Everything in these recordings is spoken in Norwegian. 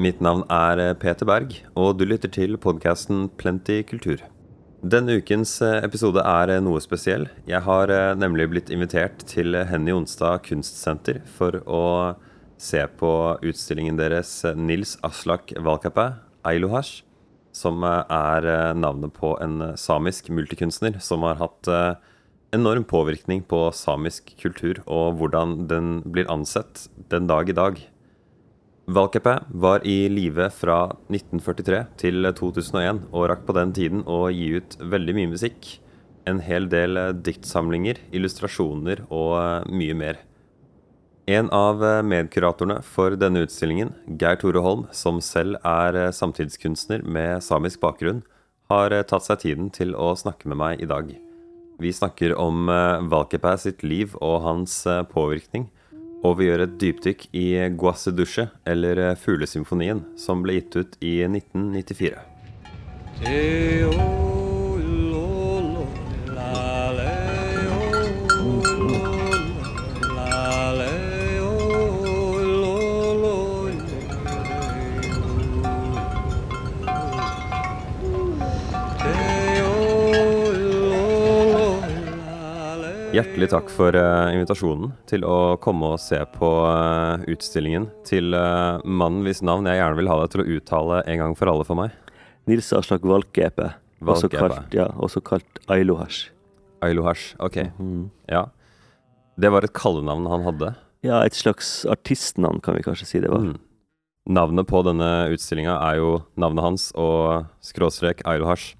Mitt navn er eh, Peter Berg, og du lytter til podkasten Plenty kultur. Denne ukens eh, episode er eh, noe spesiell. Jeg har nemlig blitt invitert til Henny Onstad kunstsenter for å se på utstillingen deres Nils Aslak Valkapää, Ailuhash, som er navnet på en samisk multikunstner som har hatt enorm påvirkning på samisk kultur og hvordan den blir ansett den dag i dag. Valkeapää var i live fra 1943 til 2001 og rakk på den tiden å gi ut veldig mye musikk. En hel del diktsamlinger, illustrasjoner og eh, mye mer. En av eh, medkuratorene for denne utstillingen, Geir Tore Holm, som selv er eh, samtidskunstner med samisk bakgrunn, har tatt seg tiden til å snakke med meg i dag. Vi snakker om Valkeapää sitt liv og hans påvirkning og vi gjør et dypdykk i Guasedusje, eller Fuglesymfonien, som ble gitt ut i 1994. Hjertelig takk for uh, invitasjonen til å komme og se på uh, utstillingen til uh, mannen hvis navn jeg gjerne vil ha deg til å uttale en gang for alle for meg. Nils Aslak Valkeapää, også kalt, ja, også kalt Ailohash. Ailohash, ok. Mm. Ja. Det var et kallenavn han hadde? Ja, et slags artistnavn kan vi kanskje si det var. Mm. Navnet på denne utstillinga er jo navnet hans og skråstrek Ailohash.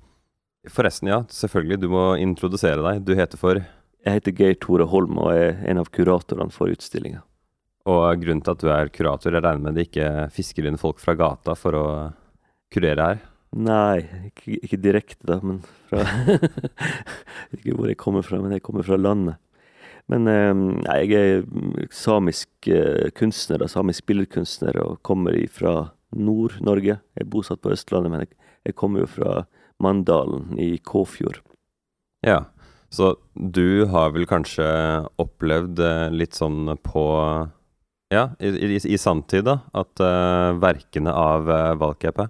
Forresten, ja, selvfølgelig, du må introdusere deg. Du heter for jeg heter Geir Tore Holm og er en av kuratorene for utstillinga. Og grunnen til at du er kurator, jeg regner med det ikke fisker inn folk fra gata for å kurere her? Nei, ikke, ikke direkte, da, men fra Ikke hvor jeg kommer fra, men jeg kommer fra landet. Men eh, nei, jeg er samisk eh, kunstner, da, samisk billedkunstner, og kommer fra Nord-Norge. Jeg er bosatt på Østlandet, men jeg, jeg kommer jo fra Mandalen i Kåfjord. Ja, så du har vel kanskje opplevd eh, litt sånn på Ja, i, i, i samtid, da, at uh, verkene av uh, eh, Valkeapää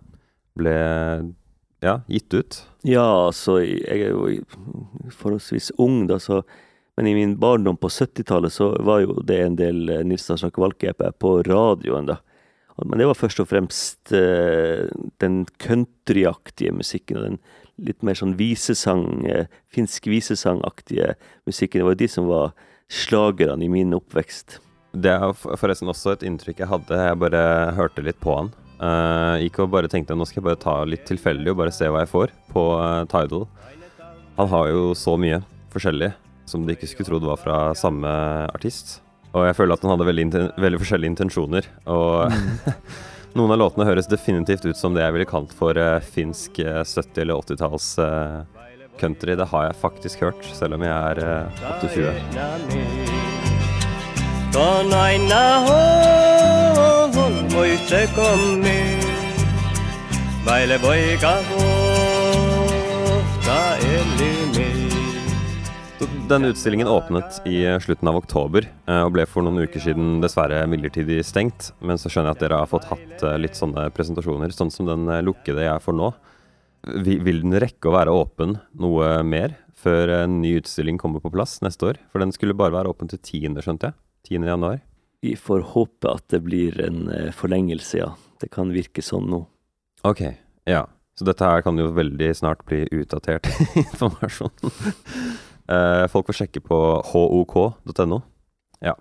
ble ja, gitt ut? Ja, altså, jeg er jo forholdsvis ung, da, så Men i min barndom på 70-tallet så var jo det en del Nils Aslak Valkeapää på radioen, da. Men det var først og fremst uh, den countryaktige musikken og den litt mer sånn visesang, eh, finsk visesangaktige musikken. Det var de som var slagerne i min oppvekst. Det er forresten også et inntrykk jeg hadde. Jeg bare hørte litt på han. Uh, gikk og bare tenkte nå skal jeg bare ta litt tilfeldig og bare se hva jeg får på uh, Tidal. Han har jo så mye forskjellig som du ikke skulle trodd var fra samme artist. Og jeg føler at den hadde veldig, veldig forskjellige intensjoner. Og mm. Noen av låtene høres definitivt ut som det jeg ville kalt for uh, finsk uh, 70- eller 80-talls uh, country. Det har jeg faktisk hørt, selv om jeg er uh, 28. Vaille poika kohta eli denne utstillingen åpnet i slutten av oktober eh, og ble for noen uker siden dessverre midlertidig stengt. Men så skjønner jeg at dere har fått hatt eh, litt sånne presentasjoner, sånn som den eh, lukkede jeg får nå. Vil den rekke å være åpen noe mer før en ny utstilling kommer på plass neste år? For den skulle bare være åpen til 10., skjønte jeg? 10. januar. Vi får håpe at det blir en forlengelse, ja. Det kan virke sånn nå. Ok, ja. Så dette her kan jo veldig snart bli utdatert informasjon. Eh, folk får sjekke på hok.no. Ja.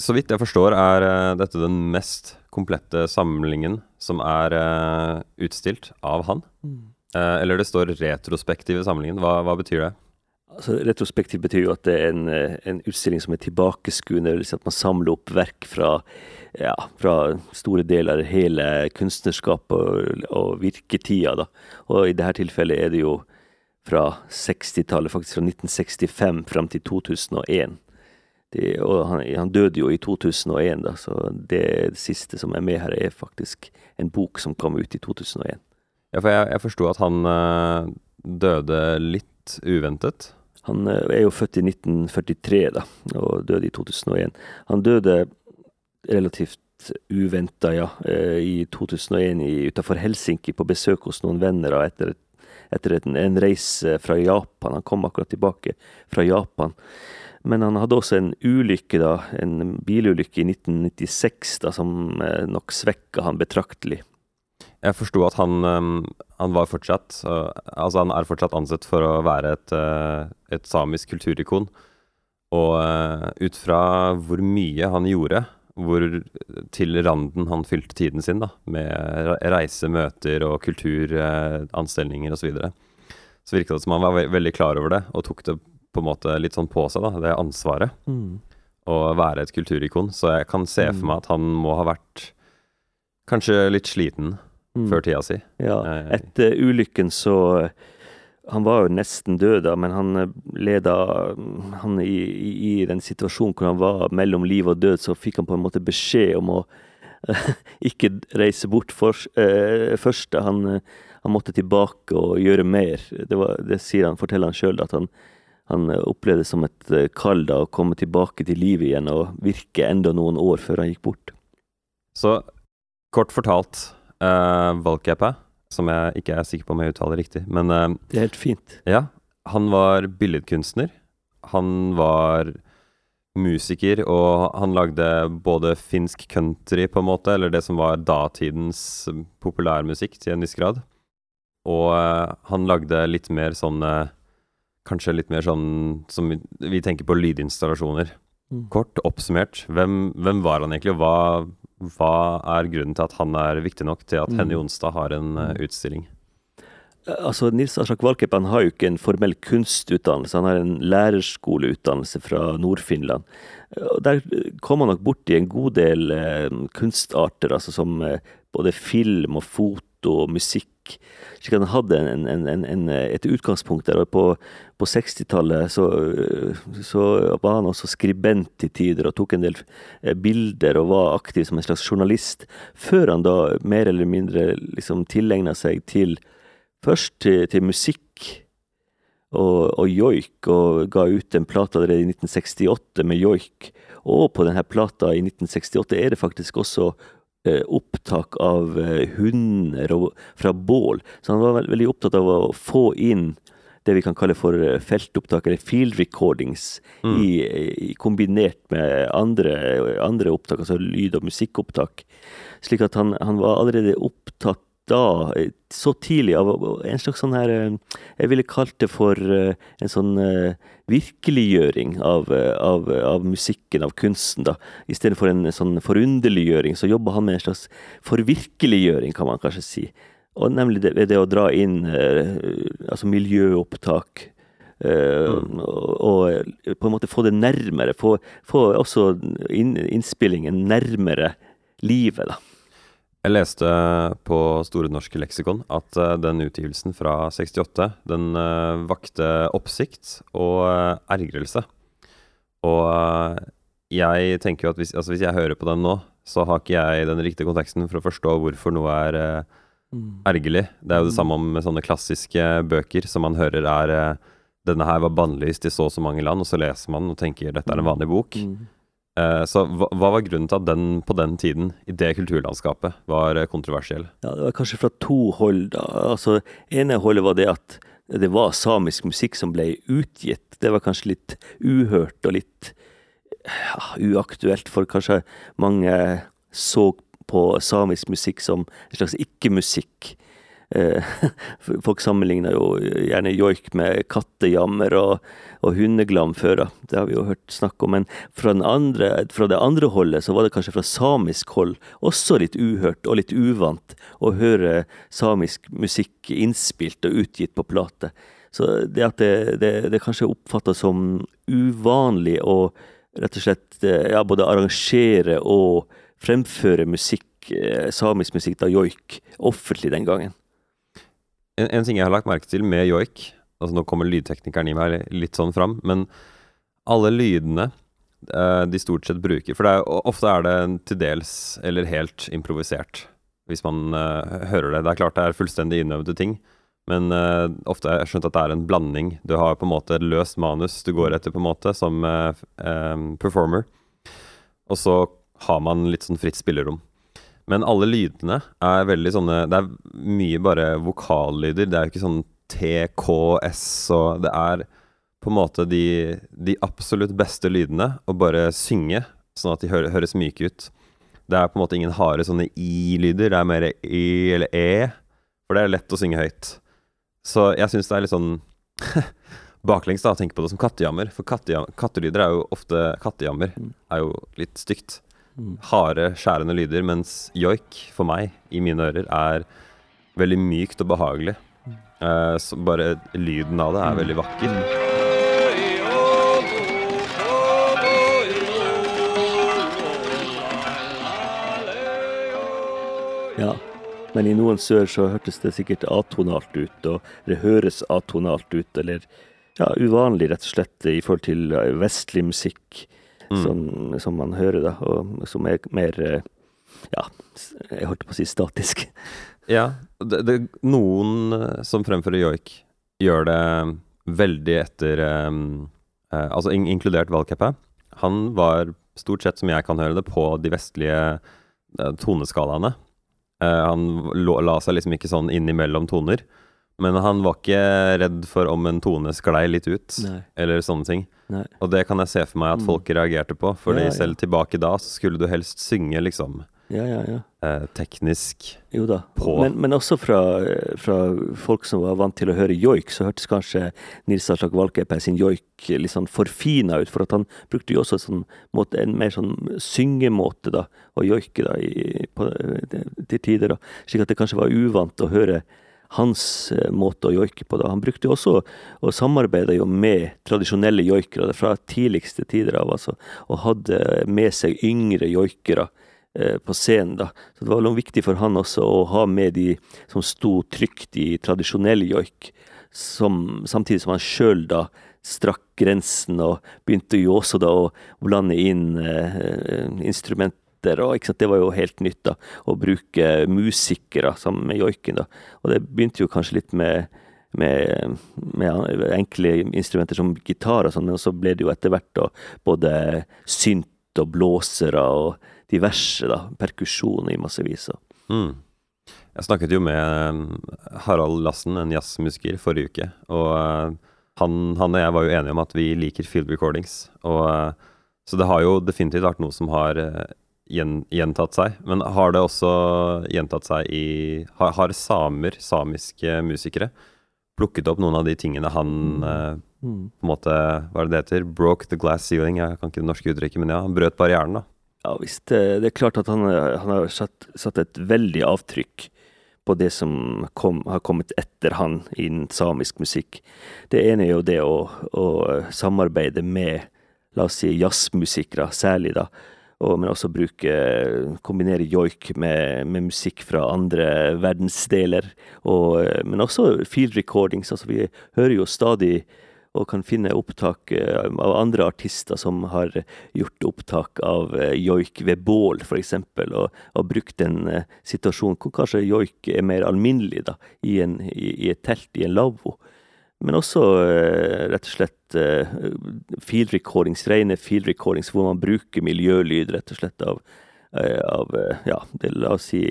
Så vidt jeg forstår, er uh, dette den mest komplette samlingen som er uh, utstilt av han. Mm. Eller det står retrospektive samlingen. Hva, hva betyr det? Altså, retrospektiv betyr jo at det er en, en utstilling som er tilbakeskuende. Si at man samler opp verk fra, ja, fra store deler av hele kunstnerskapet og, og virketida. Da. Og i dette tilfellet er det jo fra 60-tallet, faktisk fra 1965 fram til 2001. Det, og han, han, døde jo i 2001, da, så det, det, siste som er med her, er faktisk en bok som kom ut i 2001. Ja, for jeg, jeg forsto at han øh, døde litt uventet? Han øh, er jo født i 1943, da, og døde i 2001. Han døde relativt uventa, ja. Eh, I 2001 utenfor Helsinki på besøk hos noen venner etter, etter en, en reise fra Japan. Han kom akkurat tilbake fra Japan. Men han hadde også en ulykke, da, en bilulykke i 1996 da, som eh, nok svekka han betraktelig. Jeg forsto at han, han, var fortsatt Altså han er fortsatt ansett for å være et, eh, et samisk kulturikon. Og eh, ut fra hvor mye han gjorde, hvor til randen han fylte tiden sin, da, med reise, møter og kulturanstelninger osv., så, videre, så virka det som han var veldig klar over det og tok det på en måte litt sånn på seg, da, det ansvaret. Mm. Å være et kulturikon. Så jeg kan se for mm. meg at han må ha vært kanskje litt sliten mm. før tida si. Ja, eh, etter ulykken så han var jo nesten død, da, men han eh, leda han i, i, i, den situasjonen hvor han var mellom liv og død, så fikk han på en måte beskjed om å ikke reise bort for, uh, først. Han, han, måtte tilbake og gjøre mer. Det, var, det sier han, forteller han sjøl, at han, han opplevde det som et eh, kall da, å komme tilbake til livet igjen og virke enda noen år før han gikk bort. Så kort fortalt, uh, Valkeapä, som jeg ikke er sikker på om jeg uttaler riktig, men uh, Det er helt fint. Ja. Han var billedkunstner. Han var musiker, og han lagde både finsk country, på en måte, eller det som var datidens populærmusikk til en viss grad. Og uh, han lagde litt mer sånn kanskje litt mer sånn som vi, vi tenker på lydinstallasjoner. Mm. Kort oppsummert, hvem, hvem, var han egentlig, og hva, hva, er grunnen til at han er viktig nok til at mm. Henny Jonstad har en uh, utstilling? Eh, altså, Nils Aslak Valkeap har jo ikke en formell kunstutdannelse, han har en lærerskoleutdannelse fra Nord-Finland. Der kom han nok borti en god del eh, kunstarter, altså som eh, både film og foto og musikk slik at han hadde en, en, en, et utgangspunkt der. og På, på 60-tallet så, så, var han også skribent til tider og tok en del eh, bilder og var aktiv som en slags journalist, før han da mer eller mindre liksom tilegna seg til Først til, til musikk og, og, joik, og ga ut en plate allerede i 1968 med joik. Og på denne plata i 1968 er det faktisk også opptak av eh, hunder fra bål. Så han var veldig opptatt av å få inn det vi kan kalle for eh, feltopptak, eller field recordings, mm. i, i, kombinert med andre, andre, opptak, altså lyd- og musikkopptak. Slik at han, han var allerede opptatt da, så tidlig, av en slags sånn her eh, Jeg ville kalt det for eh, en sånn eh, virkeliggjøring av, av, av musikken, av kunsten, da. I stedet for en sånn forunderliggjøring, så jobber han med en slags forvirkeliggjøring, kan man kanskje si. Og nemlig det, det å dra inn altså miljøopptak. Mm. Og, og, på en måte få det nærmere. Få, få også innspillingen nærmere livet, da. Jeg leste på Store norske leksikon at uh, den utgivelsen fra 68 den uh, vakte oppsikt og uh, ergrelse. Og jeg tenker jo at hvis, altså hvis, jeg hører på den nå, så har ikke jeg den riktige konteksten for å forstå hvorfor noe er mm. ergerlig. Det er jo det mm. samme med sånne klassiske bøker som man hører er Denne her var bannlyst i så og så mange land, og så leser man og tenker dette er en mm. vanlig bok. Mm. Eh, så hva, var grunnen til at den på den tiden, i det kulturlandskapet, var kontroversiell? Ja, Det var kanskje fra to hold. da. Altså, ene holdet var det at det var samisk musikk som ble utgitt. Det var kanskje litt uhørt og litt ja, uaktuelt, for kanskje mange så på samisk musikk som en slags ikke-musikk. Eh, folk sammenligner jo gjerne joik med kattejammer og, og hundeglam før. Det har vi jo hørt snakk om. Men fra, andre, fra, det andre holdet så var det kanskje fra samisk hold også litt uhørt og litt uvant å høre samisk musikk innspilt og utgitt på plate. Så det at det, det, det kanskje oppfattes som uvanlig å rett og slett eh, ja, både arrangere og fremføre musikk, eh, samisk musikk, da joik, offentlig den gangen. En, en, ting jeg har lagt merke til med joik altså Nå kommer lydteknikeren i meg litt sånn fram, men alle lydene uh, de stort sett bruker For er, ofte er det til dels eller helt improvisert, hvis man uh, hører det. Det er klart det er fullstendig innøvde ting, men uh, ofte har jeg skjønt at det er en blanding. Du har på en måte et løst manus du går etter, på en måte, som eh, performer. Og så har man litt sånn fritt spillerom. Men alle lydene er veldig sånne Det er mye bare vokallyder. Det er jo ikke sånn TKS og Det er på en måte de, de absolutt beste lydene å bare synge, sånn at de hø høres myke ut. Det er på en måte ingen harde sånne i-lyder. Det er mer i eller e, for det er lett å synge høyt. Så jeg syns det er litt sånn baklengs da, å tenke på det som kattejammer. For kattelyder er jo ofte Kattejammer mm. er jo litt stygt. Harde, skjærende lyder. Mens joik, for meg, i mine ører, er veldig mykt og behagelig. Uh, bare lyden av det er veldig vakker. Ja. Men i noen sør så hørtes det sikkert atonalt ut, og det høres atonalt ut, eller ja, uvanlig, rett og slett, i forhold til eh, vestlig musikk mm. som, som, man hører, da, og som er mer eh, ja, jeg holdt på å si statisk. Ja. Det, det, noen eh, som fremfører joik, gjør det veldig etter um, uh, Altså in inkludert valgcapet. Han var stort sett, som jeg kan høre det, på de vestlige uh, toneskalaene. Uh, han la seg liksom ikke sånn innimellom toner. Men han var ikke redd for om en tone sklei litt ut, Nei. eller sånne ting. Nei. Og det kan jeg se for meg at mm. folk reagerte på, fordi ja, ja. selv tilbake da så skulle du helst synge liksom ja, ja, ja. Eh, teknisk jo da. på. Men, men også fra, fra, folk som var vant til å høre joik, så hørtes kanskje Nils Aslak Valkeapää sin joik litt sånn forfina ut, for at han brukte jo også sånn, måte, en mer sånn syngemåte da, å joike da, i, på, til tider. da, Slik at det kanskje var uvant å høre hans eh, måte å joike på. Da. Han brukte jo også og samarbeida jo med tradisjonelle joikere fra tidligste tider av, altså, og hadde med seg yngre joikere eh, på scenen. da. Så Det var noe viktig for han også å ha med de som sto trygt i tradisjonell joik, som, samtidig som han sjøl strakk grensen og begynte jo også da å blande inn eh, instrument etter. og Det var jo helt nytt, da, å bruke musikere sammen med joiken. da, Og det begynte jo kanskje litt med, med, med enkle instrumenter som gitar og sånn, men så ble det jo etter hvert da både synt og blåsere og diverse, da, perkusjon i massevis. Mm. Jeg snakket jo med eh, Harald Lassen, en jazzmusiker, forrige uke. Og eh, han, han, og jeg var jo enige om at vi liker field recordings. Og, eh, så det har jo definitivt vært noe som har gjentatt seg. Men har det også gjentatt seg i Har, har samer, samiske musikere, plukket opp noen av de tingene han mm. mm. på en måte Hva er det det heter? Broke the glass ceiling. Jeg kan ikke det norske uttrykket, men ja, han brøt barrieren, da. Ja visst. Det er klart at han, han har satt, satt, et veldig avtrykk på det som kom, har kommet etter han innen samisk musikk. Det ene er jo det å, å samarbeide med, la oss si, jazzmusikere, særlig da og, men også bruke kombinere joik med, med, musikk fra andre verdensdeler. Og, men også field recordings. Altså vi hører jo stadig og kan finne opptak eh, av andre artister som har gjort opptak av eh, joik ved bål, f.eks., og, og brukt en uh, situasjon hvor kanskje joik er mer alminnelig, da, i, en, i, i et telt, i en lavvo. Men også uh, rett og slett uh, field recordings, rene field recordings hvor man bruker miljølyd rett og slett av, uh, av ja, det, la oss si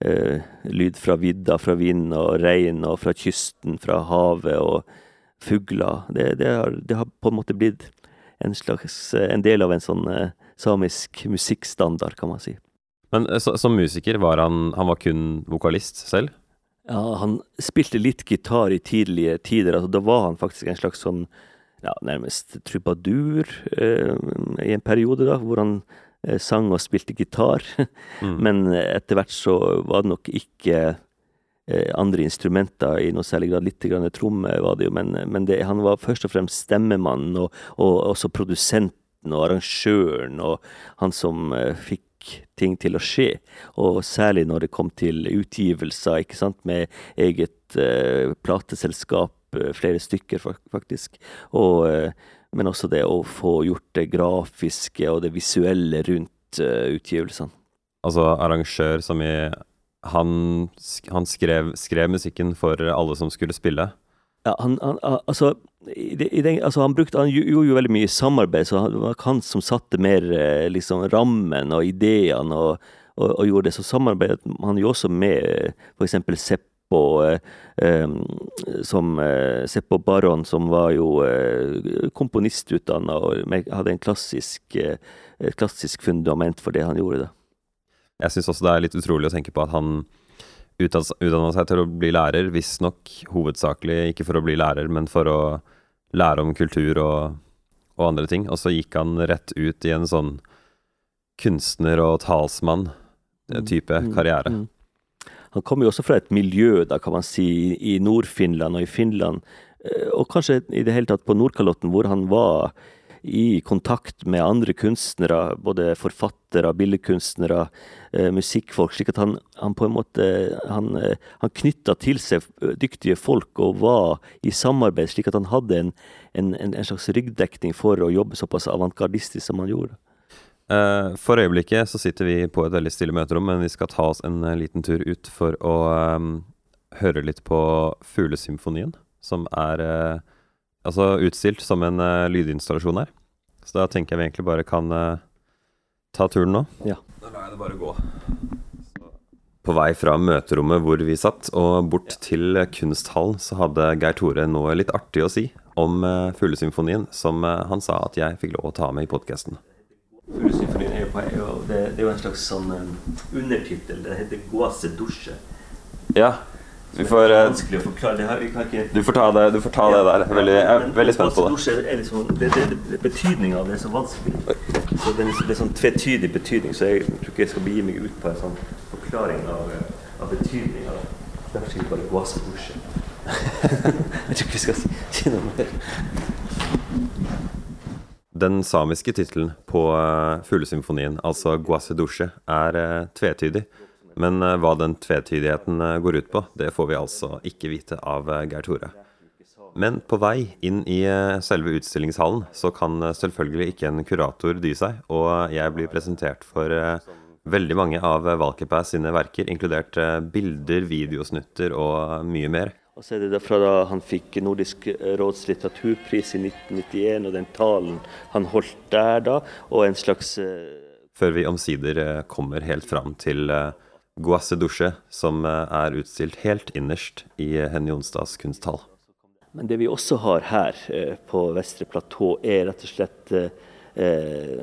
lyd fra vidda, fra vind og regn, og fra kysten, fra havet og fugler. Det, det, har, det har, på en måte blitt en slags en del av en sånn samisk musikkstandard, kan man si. Men så, som musiker, var han, han var kun vokalist selv? Ja, han spilte litt gitar i tidlige tider. altså Da var han faktisk en slags sånn ja, nærmest trubadur eh, i en periode, da, hvor han eh, sang og spilte gitar. Mm. Men etter hvert så var det nok ikke eh, andre instrumenter i noe særlig grad. Litt grann tromme var det jo, men, men det, han var først og fremst stemmemannen, og, og også produsenten og arrangøren, og han som eh, ting til å skje. Og særlig når det kom til utgivelser, ikke sant, med eget uh, plateselskap, uh, flere stykker faktisk. Og, uh, men også det å få gjort det grafiske og det visuelle rundt utgivelsene. Altså arrangør som i Han, han skrev, skrev, musikken for alle som skulle spille. Ja, han, han, altså, den, altså han, brukte, han gjorde jo veldig mye samarbeid, så det var han som satte mer liksom, rammen og ideene og, og, og, gjorde det. Så samarbeidet han jo også med f.eks. Seppo, eh, eh, Seppo Baron, som var jo eh, komponistutdanna og hadde en klassisk, eh, klassisk fundament for det han gjorde. da. Jeg syns også det er litt utrolig å tenke på at han utdanna seg til å bli lærer, visstnok hovedsakelig ikke for å bli lærer, men for å lære om kultur og, og andre ting. Og så gikk han rett ut i en sånn kunstner- og talsmann-type mm, mm, karriere. Mm. Han kommer jo også fra et miljø, da kan man si, i Nord-Finland og i Finland, eh, og kanskje i det hele tatt på Nordkalotten, hvor han var i kontakt med andre kunstnere, både forfattere, billedkunstnere, eh, musikkfolk, slik at han, han, på en måte han, eh, han knytta til seg dyktige folk og var i samarbeid, slik at han hadde en, en, en slags ryggdekning for å jobbe såpass avantgardistisk som han gjorde. Eh, for øyeblikket så sitter vi på et veldig stille møterom, men vi skal ta oss en liten tur ut for å um, høre litt på Fuglesymfonien, som er uh, altså utstilt som en uh, lydinstallasjon her. Så da tenker jeg vi egentlig bare kan uh, ta turen nå. Ja. Da lar jeg det bare gå. På vei fra møterommet hvor vi satt, og bort til kunsthallen, så hadde Geir Tore noe litt artig å si om uh, Fuglesymfonien, som uh, han sa at jeg fikk lov å ta med i podkasten. Fuglesymfonien er jo, er jo, det, det er jo en slags sånn um, undertittel. Det heter 'Gåsedusje'. Ja, vi får, det er vanskelig å forklare. Det her, vi kan ikke... Du får ta det, du får ta det der. Veldig, jeg er veldig spent på det. Liksom, det, det, det Betydninga av det er så vanskelig. Så det, er, det er sånn tvetydig betydning, så jeg tror ikke jeg skal begi meg ut på en sånn forklaring av, av betydninga. Derfor skal vi bare gå av dusje. jeg tror ikke vi skal si, si noe mer. Den samiske tittelen på uh, fuglesymfonien, altså Guasedushe, er tvetydig. Men uh, hva den tvetydigheten uh, går ut på, det får vi altså ikke vite av uh, Geir Tore. Men på vei inn i selve utstillingshallen så kan selvfølgelig ikke en kurator dy seg, og jeg blir presentert for veldig mange av Valkeapää sine verker, inkludert bilder, videosnutter og mye mer. Og så er det derfra da han fikk Nordisk råds litteraturpris i 1991, og den talen han holdt der da, og en slags Før vi omsider kommer helt fram til Guasse Dusche, som eh, er utstilt helt innerst i Henny Jonstads kunsthall. Men det vi også har her eh, på Vestre platå, er rett og slett eh,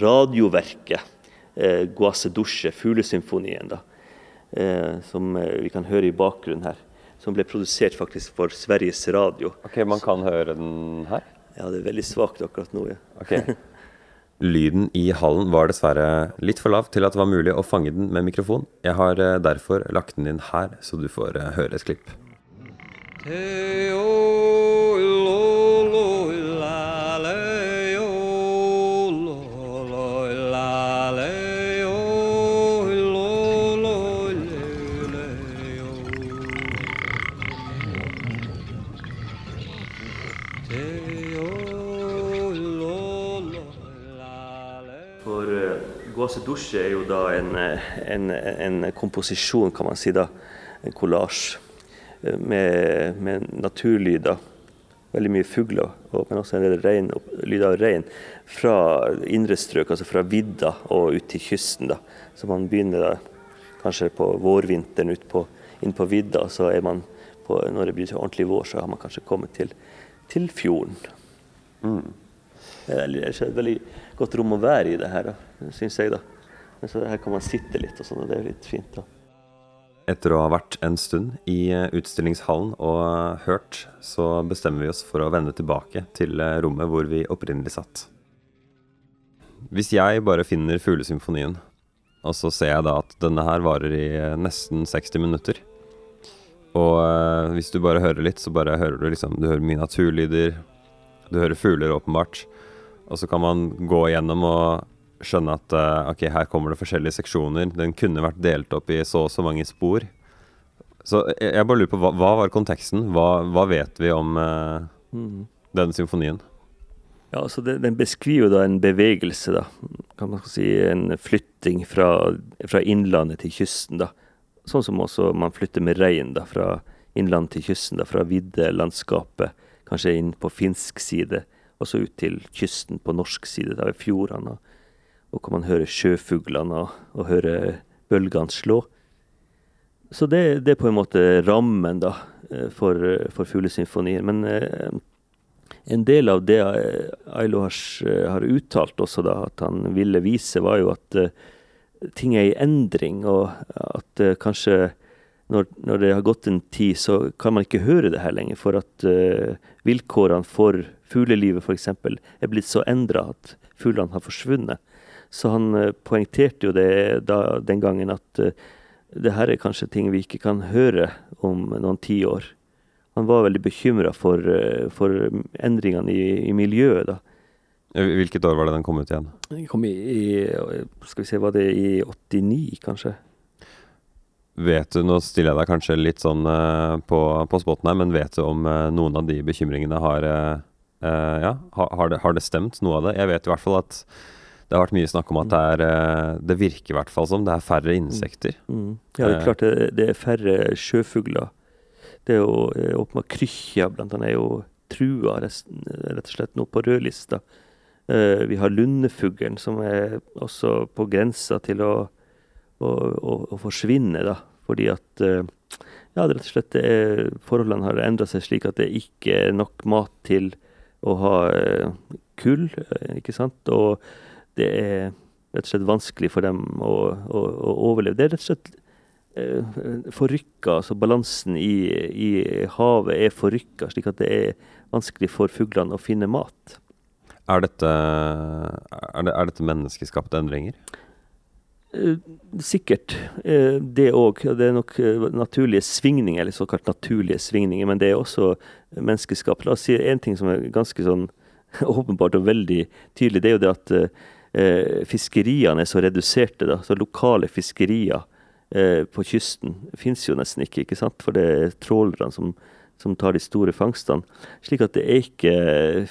radioverket eh, Guasse Dusche, fuglesymfonien, da, eh, som eh, vi kan høre i bakgrunnen her. Som ble produsert faktisk for Sveriges Radio. Ok, Man kan høre den her? Ja, det er veldig svakt akkurat nå. ja. Okay. Lyden i hallen var dessverre litt for lav til at det var mulig å fange den med mikrofon. Jeg har eh, derfor lagt den inn her, så du får eh, høre et klipp. Dusje er jo da en, en, en, komposisjon, kan man si, da, en kollasj med, med naturlyder. Veldig mye fugler, men også en del rein, lyder av rein fra indre strøk, altså fra vidda og ut til kysten. da. Så man begynner da, kanskje på vårvinteren ut på, inn på vidda, så er man på, når det blir ordentlig vår, så har man kanskje kommet til, til fjorden. Mm. Det er et veldig godt rom å være i det her, syns jeg. da. Så her kan man sitte litt, og sånn, og det er litt fint. da. Etter å ha vært en stund i eh, utstillingshallen og eh, hørt, så bestemmer vi oss for å vende tilbake til eh, rommet hvor vi opprinnelig satt. Hvis jeg bare finner Fuglesymfonien, og så ser jeg da at denne her varer i nesten 60 minutter Og hvis du bare hører litt, så bare hører du liksom Du hører mye naturlyder, du hører fugler åpenbart. Og så kan man gå igjennom og skjønne at uh, ok, her kommer det forskjellige seksjoner. Den kunne vært delt opp i så og så mange spor. Så jeg, jeg bare lurer på, hva, hva var konteksten? Hva, hva, vet vi om uh, mm. denne symfonien? Ja, altså det, Den beskriver da en bevegelse, da. Kan man si En flytting fra, fra innlandet til kysten. da. Sånn som også man flytter med rein da, fra innland til kysten, da, fra viddelandskapet, kanskje inn på finsk side, og så ut til kysten på norsk side, der ved fjordene. Og, kan man høre sjøfuglene og, og høre bølgene slå. Så det, det, er på en måte rammen da, eh, for, for fuglesymfonier. Men eh, en del av det Ailo har uttalt også, da, at han ville vise, var jo at eh, ting er i endring, og at eh, kanskje når, når, det har gått en tid, så kan man ikke høre det her lenger. For at uh, vilkårene for fuglelivet f.eks. er blitt så endra at fuglene har forsvunnet. Så han poengterte jo det da, den gangen at det her er kanskje ting vi ikke kan høre om noen tiår han var veldig bekymra for, uh, for, endringene i, i, miljøet. da. Hvilket år var det den kom ut igjen? Den kom i, i skal vi se, var det i 89, kanskje? Vet du, Nå stiller jeg deg kanskje litt sånn uh, på, på spotten her, men vet du om uh, noen av de bekymringene har uh, Ja, har det, har det, stemt, noe av det? Jeg vet i hvert fall at det har vært mye snakk om at det er Det virker i hvert fall som det er færre insekter. Mm. Mm. Ja, det er klart det, det er færre sjøfugler det er jo åpenbart Krykkja blant annet er jo trua rett og slett nå på rødlista. Vi har lundefuglen, som er også på grensa til å, å, å, å forsvinne, da. Fordi at uh, ja, rett og slett er, forholdene har endra seg slik at det ikke er nok mat til å ha uh, kull, ikke sant. Og det er rett og slett vanskelig for dem å, å, å overleve. Det er rett og slett Eh, forrykka, altså balansen i, i, havet er forrykka, slik at det er vanskelig for fuglene å finne mat. Er dette, er det, er dette menneskeskapte endringer? Eh, sikkert. Eh, det òg. Det er nok naturlige svingninger, eller såkalt naturlige svingninger, men det er også menneskeskapt. La oss si en ting som er ganske sånn åpenbart og veldig tydelig, det er jo det at eh, fiskeriene er så reduserte. da, så Lokale fiskerier eh, på kysten fins jo nesten ikke, ikke sant? for det er trålerne som, som, tar de store fangstene. Slik at det er ikke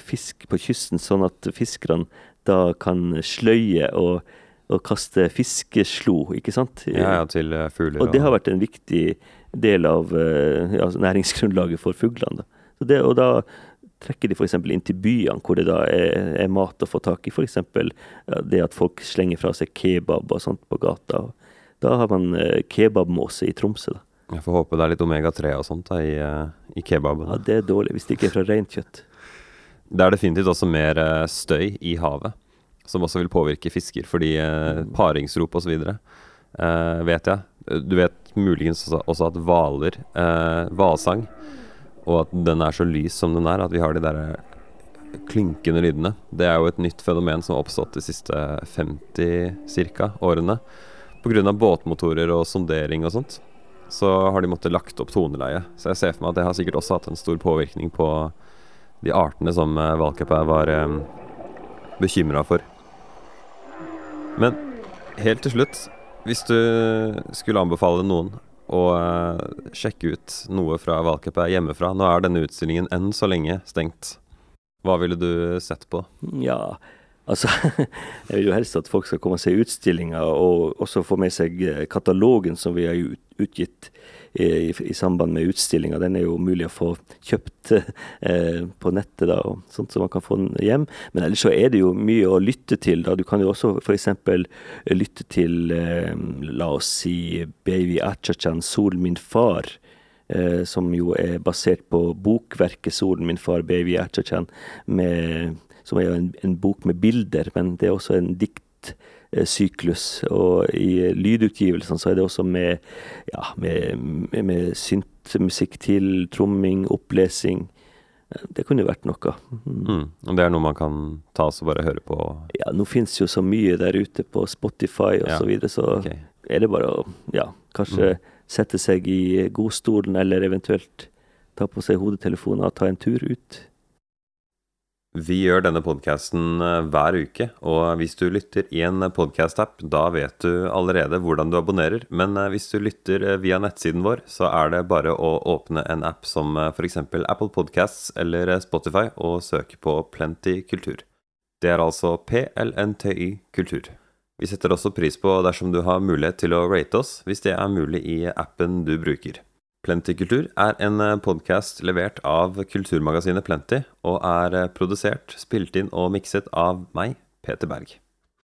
fisk på kysten, sånn at fiskerne da kan sløye og, og kaste fiskeslo, ikke sant? Ja, ja til uh, fugler. Og det har vært en viktig del av uh, ja, næringsgrunnlaget for fuglene. Det, og da trekker de f.eks. inn til byene, hvor det da er, er mat å få tak i. F.eks. Det at folk slenger fra seg kebab og sånt på gata. da har man eh, kebabmåse i Tromsø. da. Jeg får håpe det er litt omega-3 og sånt da, i, eh, i kebaben. Ja, Det er dårlig, hvis det ikke er fra rent kjøtt. Det er definitivt også mer eh, støy i havet, som også vil påvirke fisker. Fordi paringsrop osv. Eh, vet jeg. Du vet muligens også, at hvaler Hvalsang, og at den er så lys som den er, at vi har de der klinkende lydene. Det er jo et nytt fenomen som har oppstått de siste 50 cirka årene. Pga. båtmotorer og sondering og sånt, så har de måttet lagt opp toneleie. Så jeg ser for meg at det har sikkert også hatt en stor påvirkning på de artene som uh, Valkeapää var eh, bekymra for. Men helt til slutt, hvis du skulle anbefale noen å uh, sjekke ut noe fra valgcupet hjemmefra Nå er denne utstillingen enn så lenge stengt. Hva ville du sett på? Ja, Altså, jeg vil jo helst at folk skal komme og se utstillinga, og også få med seg eh, katalogen som vi har utgitt i, i samband med utstillinga. Den er jo mulig å få kjøpt eh, på nettet, da, og sånt så man kan få den hjem. Men ellers så er det jo mye å lytte til. da. Du kan jo også f.eks. lytte til, eh, la oss si, Baby Achachan, 'Sol min far'. Eh, som jo er basert på bokverket 'Solen min far, baby Achachan', med som er en, en bok med bilder, men det er også en diktsyklus. Og i lydutgivelsene så er det også med, ja, med, med, med syntmusikk til, tromming, opplesing. Det kunne jo vært noe. Mm. Mm. Og det er noe man kan ta og bare høre på? Ja, nå fins jo så mye der ute på Spotify og ja. så videre, så okay. er det bare å ja, kanskje mm. sette seg i godstolen, eller eventuelt ta på seg hodetelefoner og ta en tur ut. Vi gjør denne podkasten eh, hver uke, og hvis du lytter i en podkast-app, da vet du allerede hvordan du abonnerer, men eh, hvis du lytter eh, via nettsiden vår, så er det bare å åpne en app som f.eks. Apple Podcasts eller Spotify og søke på Plenty kultur. Det er altså PLNTY kultur. Vi setter også pris på dersom du har mulighet til å rate oss, hvis det er mulig i appen du bruker. Plentykultur er en podkast levert av kulturmagasinet Plenty, og er produsert, spilt inn og mikset av meg, Peter Berg.